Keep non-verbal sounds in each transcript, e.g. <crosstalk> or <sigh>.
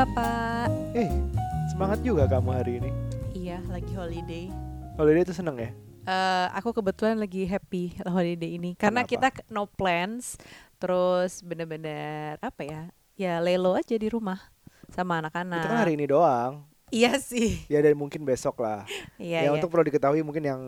Bapak. Eh, semangat juga kamu hari ini. Iya, lagi holiday. Holiday itu seneng ya? Eh, aku kebetulan lagi happy holiday ini karena Kenapa? kita no plans, terus bener-bener apa ya? Ya lelo aja di rumah sama anak-anak. Itu kan hari ini doang. Iya sih. Ya dan mungkin besok lah. Iya, ya iya. untuk perlu diketahui mungkin yang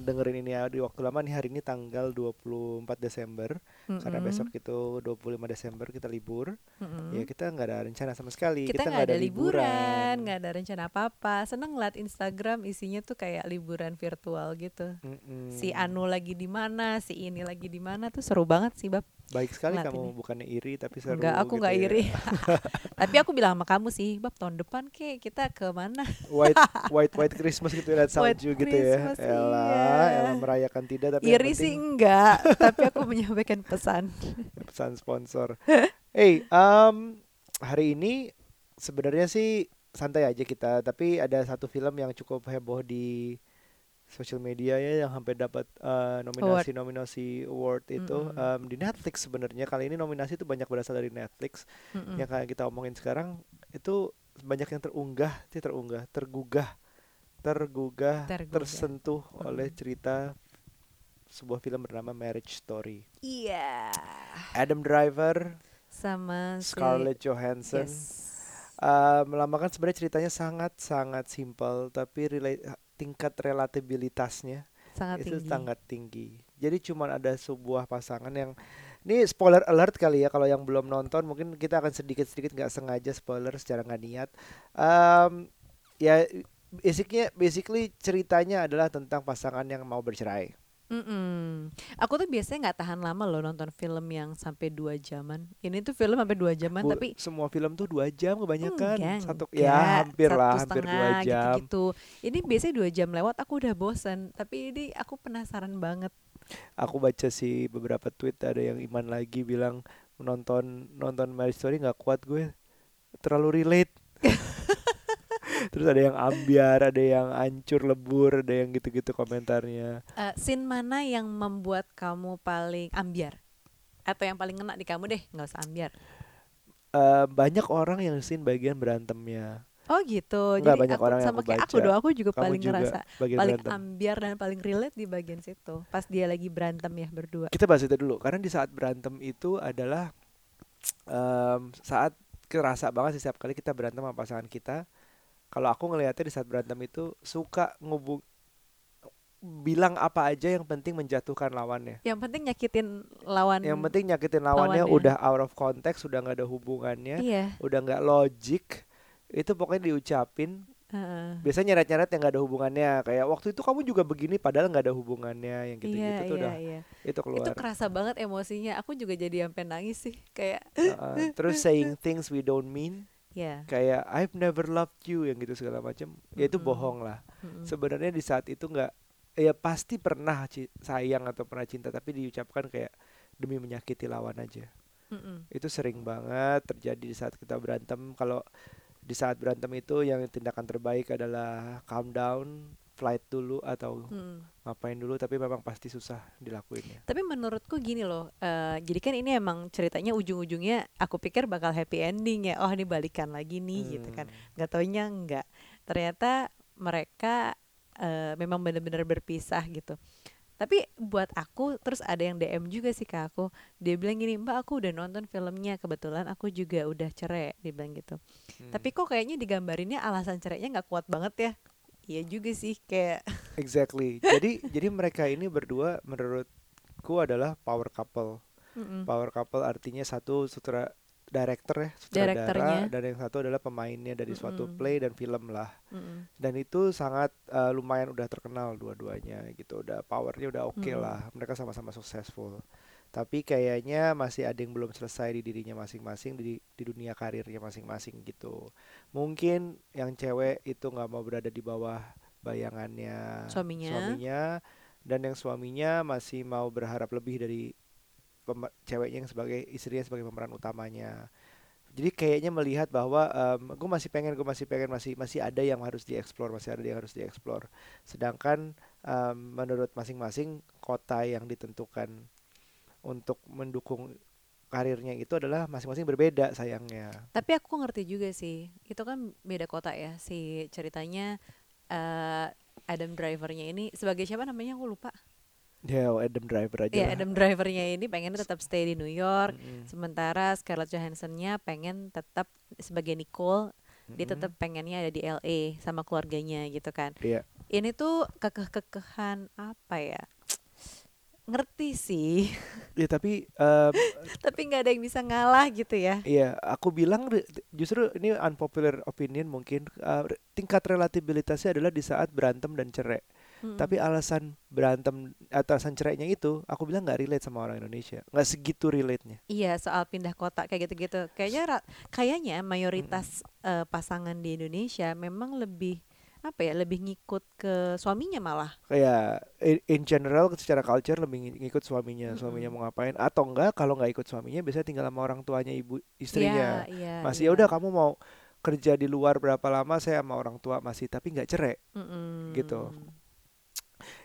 dengerin ini ya di waktu lama nih hari ini tanggal 24 Desember karena Mm-mm, besok itu 25 Desember kita libur. mm-mm. Ya kita nggak ada rencana sama sekali. kita nggak ada liburan, nggak ada rencana apa-apa. Seneng ngeliat Instagram isinya tuh kayak liburan virtual gitu. Mm-mm. Si Anu lagi di mana, si ini lagi di mana tuh seru banget sih, Bab. Baik sekali kamu ini. bukannya iri tapi seru Enggak, aku gitu nggak ya. iri. <laughs> Tapi aku bilang sama kamu sih, Bab tahun depan ke kita ke mana? White <laughs> white white Christmas gitu lihat White salju gitu ya. Christmas, Elah, iya. elah merayakan tidak tapi Iri sih enggak, <laughs> tapi aku menyampaikan pesan. <laughs> pesan sponsor. hey, um, hari ini sebenarnya sih santai aja kita, tapi ada satu film yang cukup heboh di sosial media ya yang hampir dapat uh, nominasi-nominasi award itu Mm-mm. um, di Netflix sebenarnya kali ini nominasi itu banyak berasal dari Netflix Mm-mm. yang kayak kita omongin sekarang itu banyak yang terunggah, sih terunggah, tergugah, tergugah, Tergugah. tersentuh oleh Mm-mm. cerita sebuah film bernama Marriage Story. Iya. Adam Driver, Sama si Scarlett Johansson. Yes. Uh, melambangkan sebenarnya ceritanya sangat sangat simpel tapi relate, tingkat relatabilitasnya Sangat itu tinggi. sangat tinggi. Jadi cuma ada sebuah pasangan yang ini spoiler alert kali ya kalau yang belum nonton mungkin kita akan sedikit-sedikit nggak sengaja spoiler secara nggak niat. Um, ya basicnya basically ceritanya adalah tentang pasangan yang mau bercerai. Mm-mm. Aku tuh biasanya nggak tahan lama loh nonton film yang sampai dua jaman. Ini tuh film sampai dua jaman Bu, tapi semua film tuh dua jam kebanyakan enggak, satu enggak. ya hampir Satu lah hampir dua jam. gitu-gitu. Ini biasanya dua jam lewat aku udah bosen. Tapi ini aku penasaran banget. Aku baca sih beberapa tweet ada yang iman lagi bilang nonton nonton Marriage Story nggak kuat gue terlalu relate <laughs> terus ada yang ambiar ada yang hancur lebur ada yang gitu-gitu komentarnya Eh, scene mana yang membuat kamu paling ambiar? Atau yang paling ngena di kamu deh, nggak usah ambiar. Eh, banyak orang yang scene bagian berantemnya Oh gitu. Nggak, Jadi banyak aku orang sama kayak aku doang, aku juga kamu paling juga ngerasa paling berantem ambiar dan paling relate di bagian situ. Pas dia lagi berantem ya berdua. kita bahas itu dulu karena di saat berantem itu adalah em, saat kerasa banget sih setiap kali kita berantem sama pasangan kita kalau aku ngelihatnya di saat berantem itu suka ngubung bilang apa aja yang penting menjatuhkan lawannya Yang penting nyakitin lawan. yang penting nyakitin lawannya, lawannya. udah out of context udah nggak ada hubungannya Iya. udah nggak logik itu pokoknya diucapin heeh. biasanya nyeret-nyeret yang nggak ada hubungannya kayak waktu itu kamu juga begini padahal nggak ada hubungannya yang gitu-gitu iya, tuh iya, udah iya. itu keluar Itu kerasa banget emosinya. Aku juga jadi sampai nangis sih. Kayak, Heeh. <laughs> terus saying things we don't mean ya. kayak I've never loved you yang gitu segala macam ya itu bohong lah mm-mm. sebenarnya di saat itu nggak ya pasti pernah sayang atau pernah cinta tapi diucapkan kayak demi menyakiti lawan aja Mm-mm. itu sering banget terjadi di saat kita berantem kalau di saat berantem itu yang tindakan terbaik adalah calm down flight dulu atau Mm-mm. ngapain dulu tapi memang pasti susah dilakuinnya Tapi menurutku gini loh, eh, jadi kan ini emang ceritanya ujung-ujungnya aku pikir bakal happy ending ya. Oh ini balikan lagi nih gitu kan. Hmm. Gak taunya enggak. Ternyata mereka eh, memang benar-benar berpisah gitu. Tapi buat aku terus ada yang DM juga sih ke aku. Dia bilang gini, "Mbak, aku udah nonton filmnya. Kebetulan aku juga udah cerai." Dia bilang gitu. Hmm. Tapi kok kayaknya digambarinnya alasan cerainya nggak kuat banget ya. Iya juga sih kayak <laughs> exactly jadi jadi mereka ini berdua menurutku adalah power couple Mm-mm. power couple artinya satu sutra director ya sutradara dan yang satu adalah pemainnya dari suatu Mm-mm. play dan film lah Mm-mm. dan itu sangat eh, lumayan udah terkenal dua-duanya gitu udah powernya udah oke Mm-mm. lah mereka sama-sama successful tapi kayaknya masih ada yang belum selesai di dirinya masing-masing di di dunia karirnya masing-masing gitu mungkin yang cewek itu nggak mau berada di bawah bayangannya Suaminya. suaminya dan yang suaminya masih mau berharap lebih dari ceweknya yang sebagai istrinya sebagai pemeran utamanya jadi kayaknya melihat bahwa gue masih pengen gue masih pengen masih masih ada yang harus dieksplor masih ada yang harus dieksplor sedangkan em, menurut masing-masing kota yang ditentukan untuk mendukung karirnya itu adalah masing-masing berbeda sayangnya. Tapi aku ngerti juga sih, itu kan beda kota ya si ceritanya eh Adam Drivernya ini sebagai siapa namanya aku lupa. Ya Adam Driver aja Ya lah. Adam Drivernya ini pengen tetap stay di New York, Mm-mm. sementara Scarlett Johanssonnya pengen tetap sebagai Nicole, dia Mm-mm. tetap pengennya ada di LA sama keluarganya gitu kan. Iya. Ini tuh kekeh-kekehan apa ya? Ngerti sih, <laughs> Ya tapi em, tapi nggak ada yang bisa ngalah gitu ya. Iya, aku bilang justru ini unpopular opinion mungkin uh, tingkat relatabilitasnya adalah di saat berantem dan cerai. Mm-mm. Tapi alasan berantem atau alasan cerainya itu, aku bilang nggak relate sama orang Indonesia, nggak segitu relate-nya. Iya soal pindah kota kayak gitu-gitu. Kayaknya ra- kayaknya mayoritas eh, pasangan di Indonesia memang lebih apa ya lebih ngikut ke suaminya malah. Kayak in, in general secara culture lebih ng- ngikut suaminya, suaminya Mm-mm. mau ngapain atau enggak kalau nggak ikut suaminya biasanya tinggal sama orang tuanya ibu istrinya. Iya, iya, masih ya udah kamu mau kerja di luar berapa lama saya sama orang tua masih tapi nggak cerai. Mm-mm. gitu.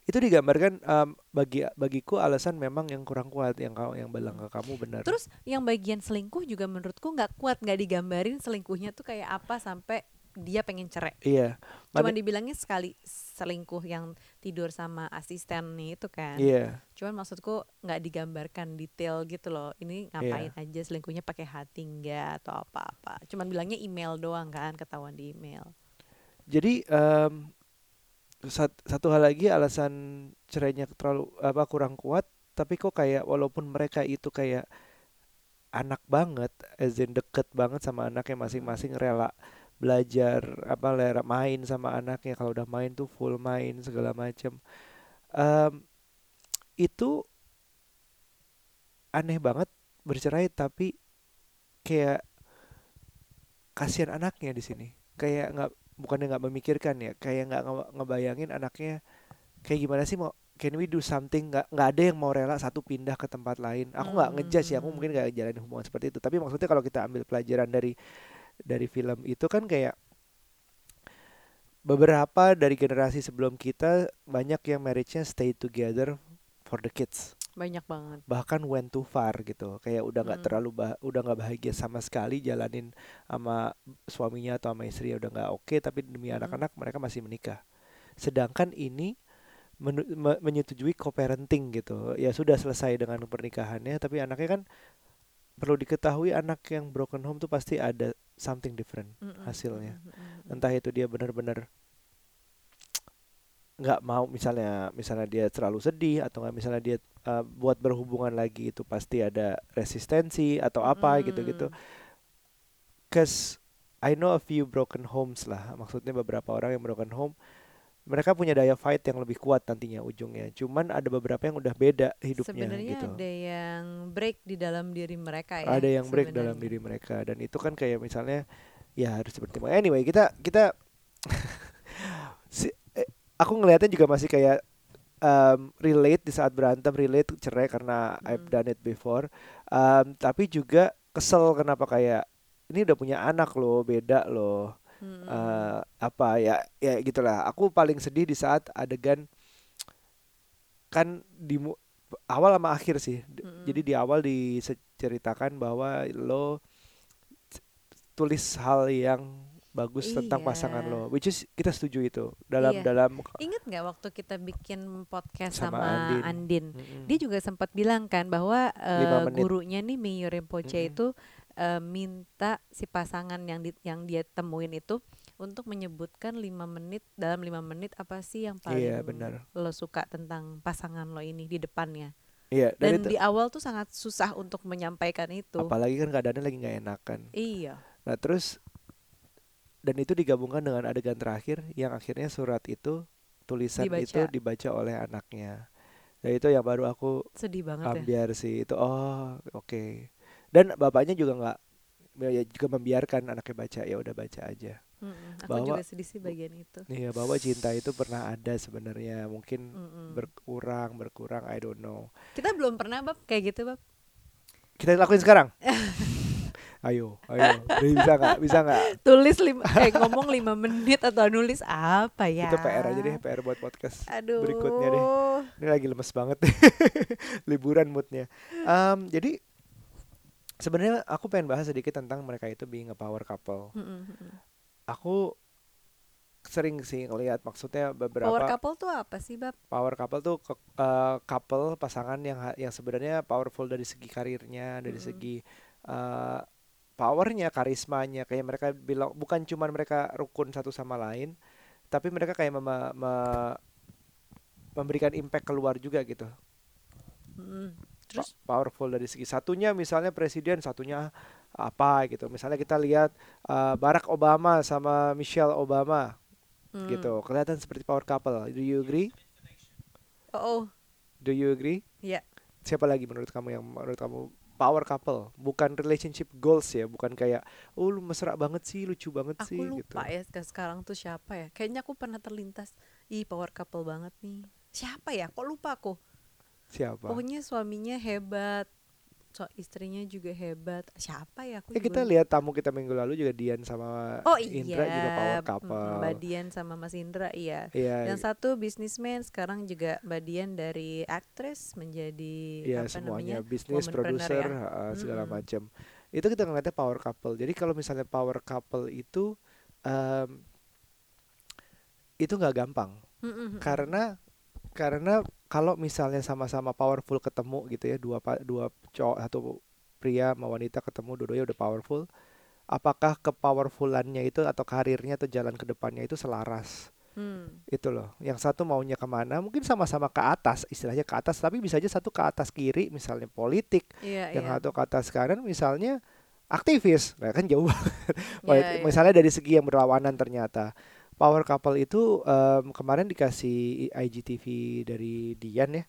Itu digambarkan em, bagi bagiku alasan memang yang kurang kuat yang kau yang bilang ke kamu benar Terus yang bagian selingkuh juga menurutku nggak kuat nggak digambarin selingkuhnya tuh kayak apa sampai dia pengen cerai. iya Cuman dibilangnya sekali selingkuh yang tidur sama asisten nih itu kan. iya Cuman maksudku nggak digambarkan detail gitu loh. Ini ngapain Iya. aja selingkuhnya pakai hati enggak atau apa-apa. Cuman bilangnya email doang kan ketahuan di email. jadi sat- satu hal lagi alasan cerainya terlalu apa kurang kuat tapi kok kayak walaupun mereka itu kayak anak banget as in deket banget sama anaknya masing-masing rela belajar apa rela main sama anaknya kalau udah main tuh full main segala macem. Em, itu aneh banget bercerai tapi kayak kasihan anaknya di sini. Kayak nggak bukannya nggak memikirkan ya kayak nggak nge- ngebayangin anaknya kayak gimana sih mau can we do something? Nggak nggak ada yang mau rela satu pindah ke tempat lain. Aku nggak ngejudge ya aku Hmm. mungkin nggak jalanin hubungan seperti itu. Tapi maksudnya kalau kita ambil pelajaran dari dari film itu kan kayak beberapa dari generasi sebelum kita banyak yang marriage-nya stay together for the kids Banyak banget. bahkan went too far gitu kayak udah nggak Mm. terlalu bah- udah nggak bahagia sama sekali jalanin sama suaminya atau sama istri udah nggak oke tapi demi Mm-mm. anak-anak mereka masih menikah sedangkan ini menu- me- menyetujui co-parenting gitu ya sudah selesai dengan pernikahannya tapi anaknya kan perlu diketahui anak yang broken home tuh pasti ada something different hasilnya. entah itu dia benar-benar nggak mau misalnya misalnya dia terlalu sedih atau nggak misalnya dia uh, buat berhubungan lagi itu pasti ada resistensi atau apa gitu-gitu. Mm. Cause I know a few broken homes lah, maksudnya beberapa orang yang broken home mereka punya daya fight yang lebih kuat nantinya ujungnya. Cuman ada beberapa yang udah beda hidupnya Sebenarnya gitu. ada yang break di dalam diri mereka ya. ada yang break dalam diri mereka dan itu kan kayak misalnya ya harus seperti anyway kita kita <laughs> si, aku ngelihatnya juga masih kayak um, relate di saat berantem relate cerai karena I've Mm. done it before Um, tapi juga kesel kenapa kayak ini udah punya anak loh beda loh Mm-mm. Eh, apa ya ya gitulah aku paling sedih di saat adegan kan di awal sama akhir sih Mm-mm. jadi di awal diceritakan bahwa lo tulis hal yang bagus tentang Iya. pasangan lo which is kita setuju itu dalam Iya. dalam Ingat nggak waktu kita bikin podcast Sama sama, Andin. Andin? Mm-mm. Dia juga sempat bilang kan bahwa menit. gurunya nih Miyo Rinpoche Mm-mm. itu eh, minta si pasangan yang di, yang dia temuin itu untuk menyebutkan lima menit dalam lima menit apa sih yang paling Iya, benar. lo suka tentang pasangan lo ini di depannya. iya dan, Dan itu di awal tuh sangat susah untuk menyampaikan itu. apalagi kan keadaannya lagi nggak enakan Iya. Nah terus dan itu digabungkan dengan adegan terakhir yang akhirnya surat itu tulisan Dibaca. itu dibaca oleh anaknya. Dan itu yang baru aku Sedih banget ya. ambiar sih itu oh oke. Dan bapaknya juga nggak ya juga membiarkan anaknya baca ya udah baca aja. Mm-mm. Aku bahwa- juga sedih sih bagian itu. Iya bahwa cinta itu pernah ada sebenarnya mungkin Mm-mm. berkurang berkurang I don't know. Kita belum pernah bab kayak gitu bab. Kita lakuin sekarang. <laughs> ayo ayo bisa nggak bisa nggak Tulis lima, eh ngomong lima menit atau nulis apa ya? itu PR aja deh PR buat podcast Aduh. berikutnya deh. Ini lagi lemes banget <laughs> liburan moodnya. Em, jadi sebenarnya aku pengen bahas sedikit tentang mereka itu being a power couple. Aku sering sih ngelihat maksudnya beberapa Power couple tuh apa sih, Bab? power couple tuh ke- eh, couple pasangan yang yang sebenarnya powerful dari segi karirnya, dari Mm-mm. segi eh, powernya, karismanya. Kayak mereka bilang bukan cuman mereka rukun satu sama lain, tapi mereka kayak mema- me- memberikan impact keluar juga gitu. Pa- Terus powerful dari segi satunya misalnya presiden, satunya apa gitu. Misalnya kita lihat eh, Barack Obama sama Michelle Obama mm. gitu. Kelihatan seperti power couple. Do you agree? Oh, oh. Do you agree? Iya. Siapa lagi menurut kamu yang menurut kamu power couple? Bukan relationship goals ya, bukan kayak oh lu mesra banget sih, lucu banget Aku sih gitu. lupa ya ke sekarang tuh siapa ya. Kayaknya aku pernah terlintas. Ih, power couple banget nih. Siapa ya? Kok lupa aku? Siapa? Pokoknya suaminya hebat. So, istrinya juga hebat. Siapa ya? Aku Ya juga kita lihat tamu kita minggu lalu juga Dian sama Oh Indra iya, juga power mm, couple. Mbak Dian sama Mas Indra iya. Iya, Yang satu bisnismen, sekarang juga Mbak Dian dari aktris menjadi iya apa semuanya namanya? bisnis, produser, ya. uh, segala Mm-mm. macam. Itu kita ngeliatnya power couple. Jadi kalau misalnya power couple itu em, itu nggak gampang. Mm, mm, mm. karena karena kalau misalnya sama-sama powerful ketemu gitu ya dua dua cowok atau pria sama wanita ketemu dua-duanya udah powerful apakah kepowerfulannya itu atau karirnya atau jalan ke depannya itu selaras Hmm. itu loh yang satu maunya ke mana mungkin sama-sama ke atas istilahnya ke atas tapi bisa aja satu ke atas kiri misalnya politik Iya, yang iya. satu ke atas kanan misalnya aktivis nah, kan jauh <laughs> banget Iya, iya. misalnya dari segi yang berlawanan ternyata power couple itu em, kemarin dikasih IGTV dari Dian ya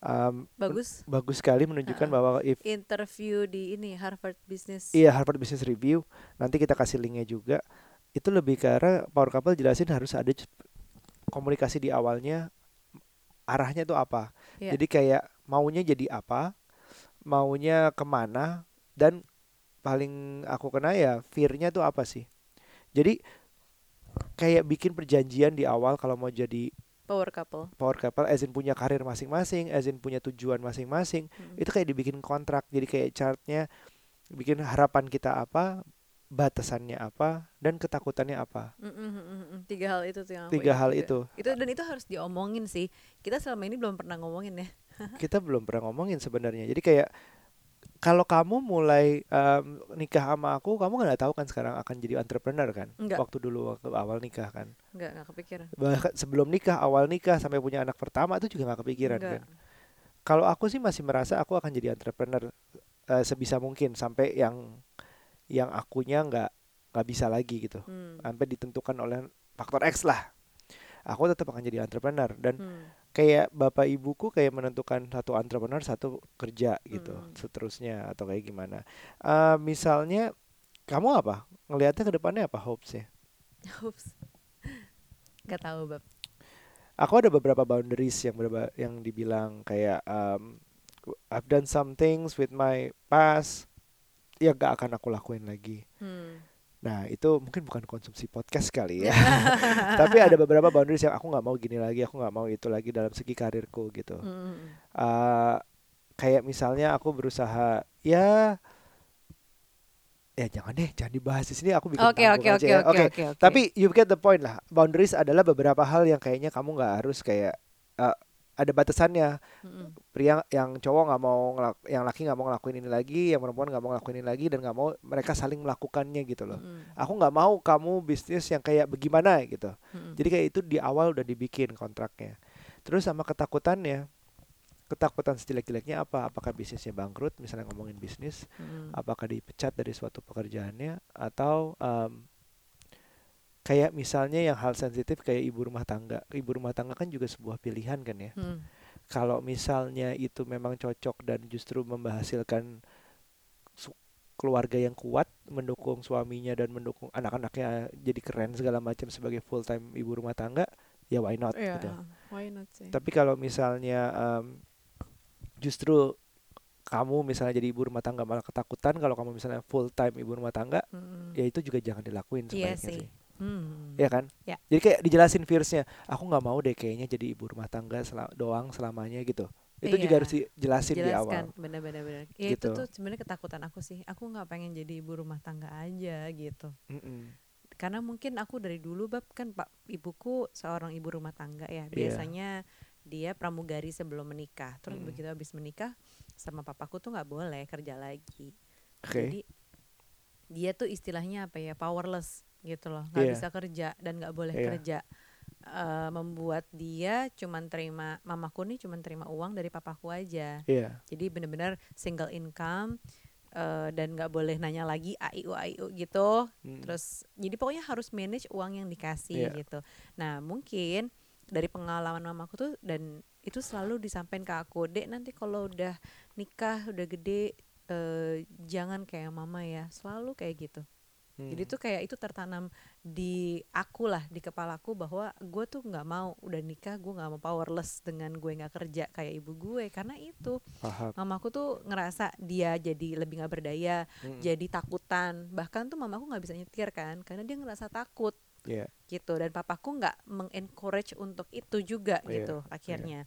Em, Bagus. bagus sekali menunjukkan Ha-ha. bahwa if Interview di ini Harvard Business. iya Harvard Business Review nanti kita kasih linknya juga itu lebih ke arah power couple jelasin harus ada komunikasi di awalnya arahnya tuh apa Iya. jadi kayak maunya jadi apa maunya ke mana dan paling aku kena ya fear-nya tuh apa sih jadi kayak bikin perjanjian di awal kalau mau jadi Power couple. power couple as in punya karir masing-masing as in punya tujuan masing-masing Mm. itu kayak dibikin kontrak jadi kayak chartnya bikin harapan kita apa batasannya apa dan ketakutannya apa Mm, mm, mm, mm. Tiga hal itu tuh yang tiga hal juga. itu Itu dan itu harus diomongin sih. Kita selama ini belum pernah ngomongin ya. kita belum pernah ngomongin sebenarnya jadi kayak kalau kamu mulai em, nikah sama aku kamu nggak tahu kan sekarang akan jadi entrepreneur kan Enggak. waktu dulu waktu awal nikah kan Enggak, enggak kepikiran. bahkan sebelum nikah awal nikah sampai punya anak pertama itu juga nggak kepikiran Enggak. kan kalau aku sih masih merasa aku akan jadi entrepreneur eh, sebisa mungkin sampai yang yang akunya nggak nggak bisa lagi gitu Hmm. sampai ditentukan oleh faktor X lah aku tetap akan jadi entrepreneur dan Hmm. Kayak bapak ibuku kayak menentukan satu entrepreneur satu kerja gitu Mm. seterusnya atau kayak gimana Eh, misalnya kamu apa ngelihatnya ke depannya apa hopes <laughs> ya Ups. Gak tahu, Bab. aku ada beberapa boundaries yang berba- yang dibilang kayak um, I've done some things with my past yang gak akan aku lakuin lagi Hmm. Nah itu mungkin bukan konsumsi podcast kali ya <laughs> <laughs> tapi ada beberapa boundaries yang aku nggak mau gini lagi aku nggak mau itu lagi dalam segi karirku gitu Hmm. uh, kayak misalnya aku berusaha ya ya jangan deh jangan dibahas di sini aku bikin Oke, tanggung oke, aja oke, ya. oke, oke, oke. tapi you get the point lah boundaries adalah beberapa hal yang kayaknya kamu nggak harus kayak uh, ada batasannya Mm-mm. pria yang cowok nggak mau ngelak- yang laki nggak mau ngelakuin ini lagi yang perempuan nggak mau ngelakuin ini lagi dan nggak mau mereka saling melakukannya gitu loh Mm-mm. aku nggak mau kamu bisnis yang kayak bagaimana gitu Mm-mm. jadi kayak itu di awal udah dibikin kontraknya. Terus sama ketakutannya, ketakutan sejelek-jeleknya apa? Apakah bisnisnya bangkrut? Misalnya ngomongin bisnis, Mm-mm. apakah dipecat dari suatu pekerjaannya atau em, kayak misalnya yang hal sensitif kayak ibu rumah tangga. Ibu rumah tangga kan juga sebuah pilihan kan ya. Mm. Kalau misalnya itu memang cocok dan justru menghasilkan su- keluarga yang kuat mendukung suaminya dan mendukung anak-anaknya jadi keren segala macam sebagai full time ibu rumah tangga ya why not Iya, gitu why not sih? tapi kalau misalnya em, justru kamu misalnya jadi ibu rumah tangga malah ketakutan kalau kamu misalnya full time ibu rumah tangga Mm-mm. ya itu juga jangan dilakuin Iya sebaiknya sih. sih Hmm. ya kan Ya. jadi kayak dijelasin fearsnya aku nggak mau deh kayaknya jadi ibu rumah tangga sel- doang selamanya gitu Itu juga Iya. harus dijelasin di awal. jelaskan benar-benar benar ya Gitu. itu tuh sebenarnya ketakutan aku sih aku nggak pengen jadi ibu rumah tangga aja gitu Mm-mm. karena mungkin aku dari dulu bab kan pak ibuku seorang ibu rumah tangga ya Iya. biasanya dia pramugari sebelum menikah terus Mm. begitu habis menikah sama papaku tuh nggak boleh kerja lagi Oke. jadi dia tuh istilahnya apa ya powerless gitu loh nggak Iya. bisa kerja dan nggak boleh Iya. kerja Eh, membuat dia cuman terima mamaku nih cuman terima uang dari papaku aja Iya. jadi benar-benar single income eh, dan nggak boleh nanya lagi aiu aiu gitu Mm. terus jadi pokoknya harus manage uang yang dikasih Iya. gitu nah mungkin dari pengalaman mamaku tuh dan itu selalu disampaikan ke aku dek nanti kalau udah nikah udah gede eh, jangan kayak mama ya selalu kayak gitu Mm. jadi tuh kayak itu tertanam di aku lah di kepalaku bahwa gue tuh nggak mau udah nikah gue nggak mau powerless dengan gue nggak kerja kayak ibu gue karena itu paham. mamaku tuh ngerasa dia jadi lebih nggak berdaya Mm. jadi takutan bahkan tuh mamaku nggak bisa nyetir kan karena dia ngerasa takut Iya. gitu dan papaku nggak mengencourage untuk itu juga Iya, gitu akhirnya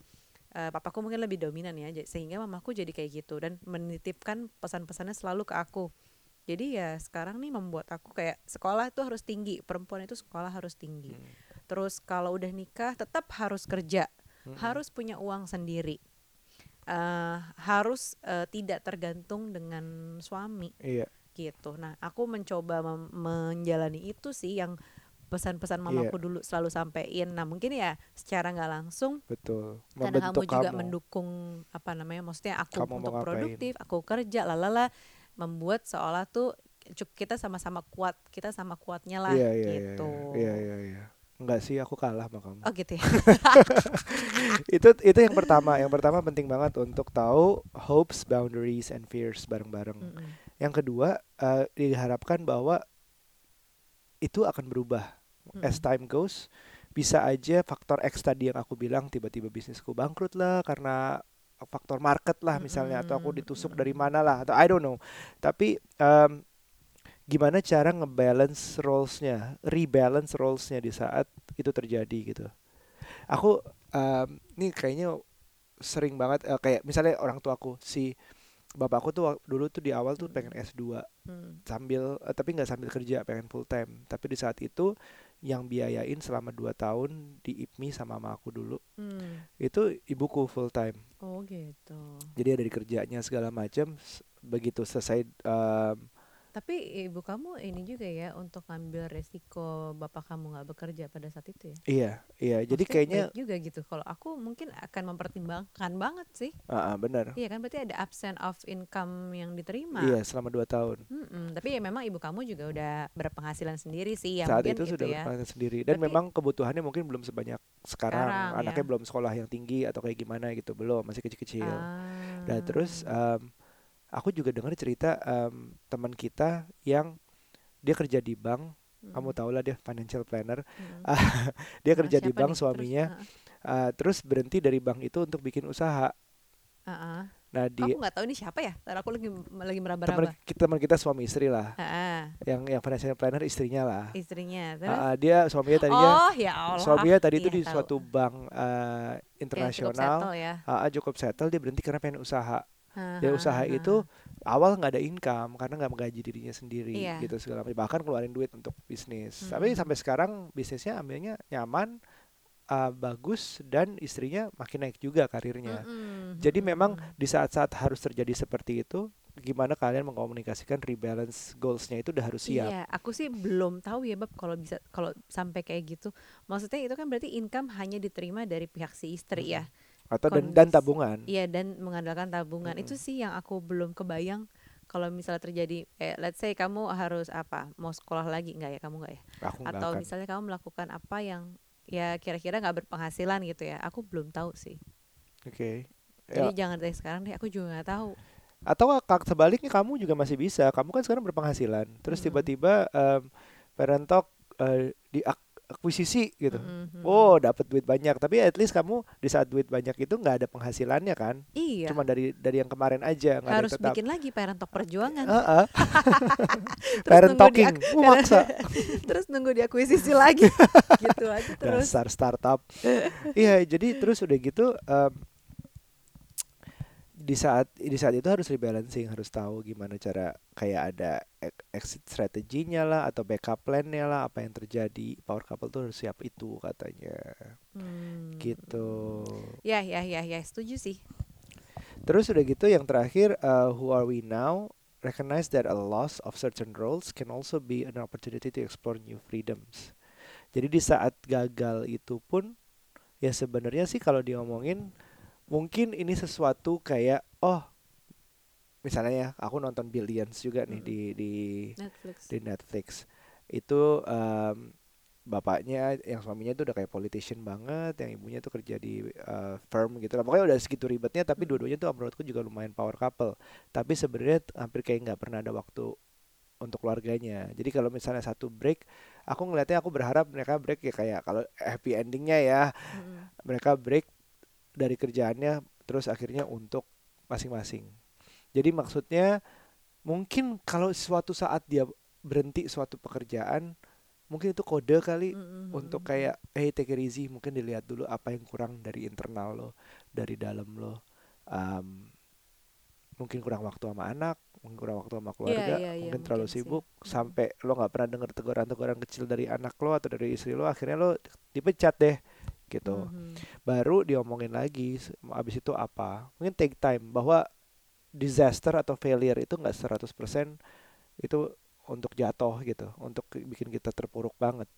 Eh, papaku mungkin lebih dominan ya sehingga mamaku jadi kayak gitu dan menitipkan pesan-pesannya selalu ke aku jadi ya sekarang nih membuat aku kayak sekolah itu harus tinggi perempuan itu sekolah harus tinggi Mm. terus kalau udah nikah tetap harus kerja Mm-mm. harus punya uang sendiri Eh, harus eh, tidak tergantung dengan suami Iya. gitu. Nah, aku mencoba menjalani itu sih yang pesan-pesan Iya. mamaku dulu selalu sampein. Nah, mungkin ya secara nggak langsung Betul. karena kamu juga kamu. mendukung apa namanya, maksudnya aku Kamu untuk produktif, aku kerja, lalala, membuat seolah tuh cuk- kita sama-sama kuat, kita sama kuatnya lah Iya, iya, iya, gitu. Iya, iya, iya. Enggak sih, aku kalah sama kamu. Oh gitu ya. <laughs> itu itu yang pertama. Yang pertama penting banget untuk tahu hopes, boundaries, and fears bareng-bareng. Mm-mm. Yang kedua, eh, diharapkan bahwa itu akan berubah as Mm-mm. time goes. Bisa aja faktor X tadi yang aku bilang tiba-tiba bisnisku bangkrut lah karena faktor market lah misalnya atau aku ditusuk dari mana lah atau I don't know. Tapi em, gimana cara ngebalance roles-nya, rebalance roles-nya di saat itu terjadi gitu. Aku em, ini kayaknya sering banget eh, kayak misalnya orang tuaku si bapakku tuh dulu tuh di awal tuh pengen S2 Mm. sambil eh, tapi nggak sambil kerja pengen full time tapi di saat itu yang biayain selama 2 tahun di IPMI sama mama aku dulu Mm. itu ibuku full time Oh gitu. jadi ada di kerjanya segala macam begitu selesai em, Tapi ibu kamu ini juga ya untuk ngambil resiko bapak kamu nggak bekerja pada saat itu ya. iya iya jadi Maksudnya kayaknya baik juga gitu. Kalau aku mungkin akan mempertimbangkan banget sih. ah, ah, benar Iya kan berarti ada absent of income yang diterima. iya selama 2 tahun Mm-mm, Tapi ya memang ibu kamu juga udah berpenghasilan sendiri sih ya saat itu sudah ya. berpenghasilan sendiri dan Tapi- memang kebutuhannya mungkin belum sebanyak sekarang, Sekarang, anaknya ya. belum sekolah yang tinggi atau kayak gimana gitu belum masih kecil-kecil Ah. Dan terus em, aku juga dengar cerita em, teman kita yang dia kerja di bank, kamu Mm-mm, tau lah dia financial planner. mm-mm. <laughs> Dia Ah, kerja di bank nih? Terus, suaminya, ah, eh, terus berhenti dari bank itu untuk bikin usaha. ah, ah. Nah Aku dia nggak tahu ini siapa ya. Ntar aku lagi lagi teman meraba-raba. kita teman kita suami istri lah, Ah, ah, yang yang financial planner istrinya lah. istrinya. Terus ah, dia suaminya tadinya Oh ya Allah. suaminya tadi itu Iya, di tahu. suatu bank eh, Ya, cukup internasional. settle ya. Ah, cukup settle dia berhenti karena pengen usaha. Dari ah, usaha ah, itu awal nggak ada income karena nggak menggaji dirinya sendiri Iya. gitu segala macam bahkan keluarin duit untuk bisnis tapi Mm-mm. sampai sekarang bisnisnya ambilnya nyaman uh, bagus dan istrinya makin naik juga karirnya Mm-mm, jadi memang di saat-saat harus terjadi seperti itu gimana kalian mengkomunikasikan rebalance goalsnya itu udah harus siap Iya, aku sih belum tahu ya bab kalau bisa kalau sampai kayak gitu. Maksudnya itu kan berarti income hanya diterima dari pihak si istri ya. Atau dan, dan tabungan. Iya dan mengandalkan tabungan. Mm-mm. itu sih yang aku belum kebayang kalau misalnya terjadi eh let's say kamu harus apa mau sekolah lagi nggak ya? Kamu nggak ya? Aku atau akan. misalnya kamu melakukan apa yang ya kira-kira nggak berpenghasilan gitu ya? Aku belum tahu sih. Oke. Jadi Ya, jangan dari sekarang deh aku juga nggak tahu. Atau kak sebaliknya kamu juga masih bisa. Kamu kan sekarang berpenghasilan. Terus tiba-tiba um, parent talk uh, diakuisisi gitu mm-mm. Oh, dapat duit banyak, tapi at least kamu di saat duit banyak itu nggak ada penghasilannya kan? iya Cuma dari dari yang kemarin aja, nggak ada harus yang tetap. bikin lagi parent talk perjuangan. <laughs> <laughs> Terus parent nunggu talking, uh, maksa. <laughs> terus nunggu diakuisisi lagi gitu aja terus Dasar startup. iya, jadi terus udah gitu, em, di saat di saat itu harus rebalancing harus tahu gimana cara kayak ada exit strateginya lah atau backup plan-nya lah apa yang terjadi. Power couple tuh harus siap itu katanya. Hmm. gitu. Ya, ya, ya, ya, setuju sih. terus udah gitu yang terakhir uh, who are we now? Recognize that a loss of certain roles can also be an opportunity to explore new freedoms. Jadi di saat gagal itu pun ya sebenarnya sih kalau diomongin mungkin ini sesuatu kayak oh misalnya ya aku nonton Billions juga nih Mm. di di Netflix. di Netflix itu em, bapaknya yang suaminya itu udah kayak politician banget yang ibunya tuh kerja di eh, firm gitu lah pokoknya udah segitu ribetnya tapi Mm. dua-duanya tuh menurutku juga lumayan power couple tapi sebenarnya hampir kayak nggak pernah ada waktu untuk keluarganya jadi kalau misalnya satu break aku ngelihatnya aku berharap mereka break ya kayak kalau happy endingnya ya Mm-mm. mereka break dari kerjaannya terus akhirnya untuk masing-masing. Jadi maksudnya mungkin kalau suatu saat dia berhenti suatu pekerjaan, mungkin itu kode kali Mm-mm. untuk kayak hey take it easy, mungkin dilihat dulu apa yang kurang dari internal lo, dari dalam lo. Um, mungkin kurang waktu sama anak, mungkin kurang waktu sama keluarga, iya, iya, mungkin terlalu mungkin sih. sibuk Mm. sampai lo nggak pernah dengar teguran-teguran kecil dari anak lo atau dari istri lo, akhirnya lo dipecat deh gitu Mhm. baru diomongin lagi abis itu apa mungkin take time bahwa disaster atau failure itu nggak 100% itu untuk jatuh gitu untuk ki- bikin kita terpuruk banget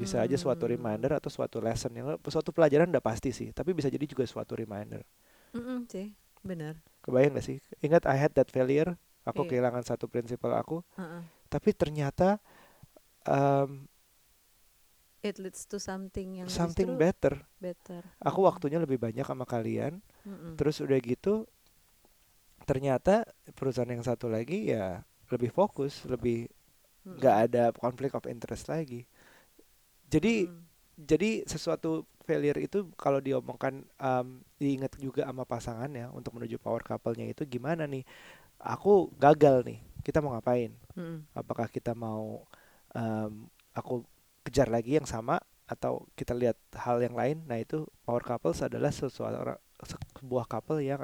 bisa aja suatu Hmm. reminder atau suatu lesson yang suatu pelajaran udah pasti sih tapi bisa jadi juga suatu reminder Mm-mm, sih, benar. kebayang gak sih ingat I had that failure aku Iya. kehilangan satu prinsipal aku Heeh. tapi ternyata um, It leads to something yang something better better. aku Mm. waktunya lebih banyak sama kalian Mm-mm. terus udah gitu ternyata perusahaan yang satu lagi ya lebih fokus lebih nggak ada konflik of interest lagi jadi Mm-mm. jadi sesuatu failure itu kalau diomongkan um, diingat juga sama pasangannya untuk menuju power couple-nya itu gimana nih aku gagal nih kita mau ngapain Mm-mm. apakah kita mau um, aku kejar lagi yang sama atau kita lihat hal yang lain nah itu power couples adalah sesuatu orang- sebuah couple yang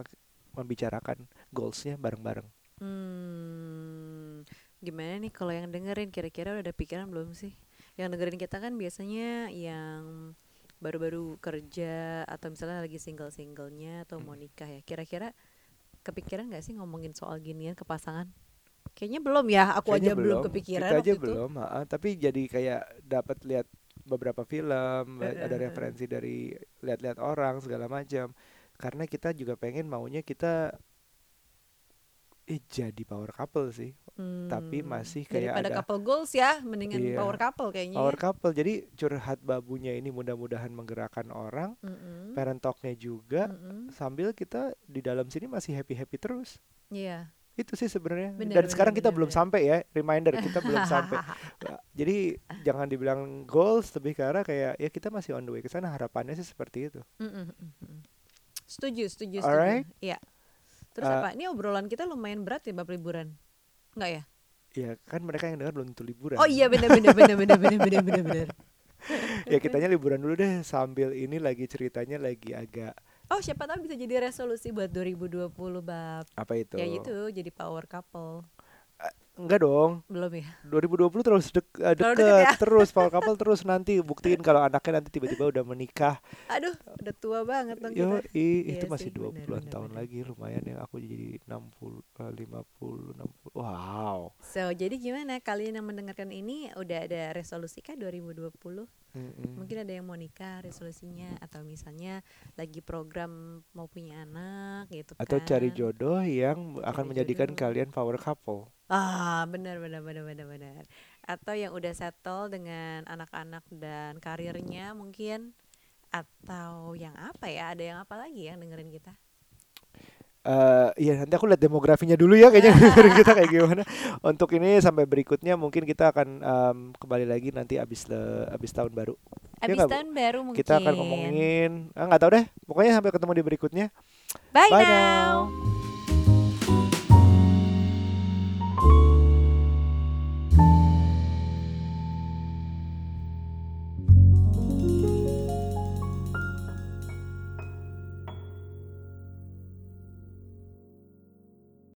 membicarakan goalsnya bareng-bareng Hmm, gimana nih kalau yang dengerin kira-kira udah ada pikiran belum sih? Yang dengerin kita kan biasanya yang baru-baru kerja atau misalnya lagi single-singlenya atau mau Hmm. nikah ya. Kira-kira kepikiran nggak sih ngomongin soal ginian ke pasangan? Kayaknya belum ya, aku Kayaknya aja belum, kepikiran kita aja itu. belum ha-ha. tapi jadi kayak dapat lihat beberapa film Eh, ada referensi dari lihat-lihat orang segala macam karena kita juga pengen maunya kita eh jadi power couple sih tapi Hmm, masih kayak daripada ada couple goals ya, mendingan Iya. power couple kayaknya. power ya. couple jadi curhat babunya ini mudah-mudahan menggerakkan orang Mm-mm, parent talknya juga mm-mm. sambil kita di dalam sini masih happy happy terus Iya itu sih sebenarnya. Dan bener, sekarang kita bener, belum sampai ya reminder kita belum <laughs> sampai. Ya, jadi jangan dibilang goals lebih ke kayak ya kita masih on the way ke sana harapannya sih seperti itu. Mm -mm, mm, mm. setuju setuju setuju. Alright. setuju ya terus uh, apa eh. ini obrolan kita lumayan berat ya bab liburan? Nggak ya? Ya kan mereka yang dengar belum tentu liburan. Oh iya benar benar benar benar benar benar benar. <laughs> Ya kitanya liburan dulu deh sambil ini lagi ceritanya lagi agak Oh siapa tahu bisa jadi resolusi buat 2020 bab. apa itu Ya itu jadi power couple. enggak dong Belum ya? 2020 terus dek, Terlalu deket deket ya? terus power couple <laughs> terus nanti buktiin kalau anaknya nanti tiba-tiba udah menikah Aduh, udah tua banget dong yo kita. i, itu Iya masih sih, 20 benar, an benar, tahun benar. lagi lumayan ya aku jadi 60 eh, 50 60 wow So, jadi gimana kalian yang mendengarkan ini udah ada resolusi kah 2020? Mm-mm. Mungkin ada yang mau nikah resolusinya atau misalnya lagi program mau punya anak gitu atau kan. cari jodoh yang akan Cari menjadikan jodoh. kalian power couple Ah, benar benar benar benar benar. Atau yang udah settle dengan anak-anak dan karirnya mungkin atau yang apa ya? Ada yang apa lagi yang dengerin kita? Eh iya nanti aku lihat demografinya dulu ya kayaknya <laughs> kita kayak gimana. Untuk ini sampai berikutnya mungkin kita akan em, kembali lagi nanti abis le, abis tahun baru. Iya Abis Bu? tahun baru mungkin. Kita akan ngomongin ah nggak tahu deh. Pokoknya sampai ketemu di berikutnya. Bye, Bye now. now.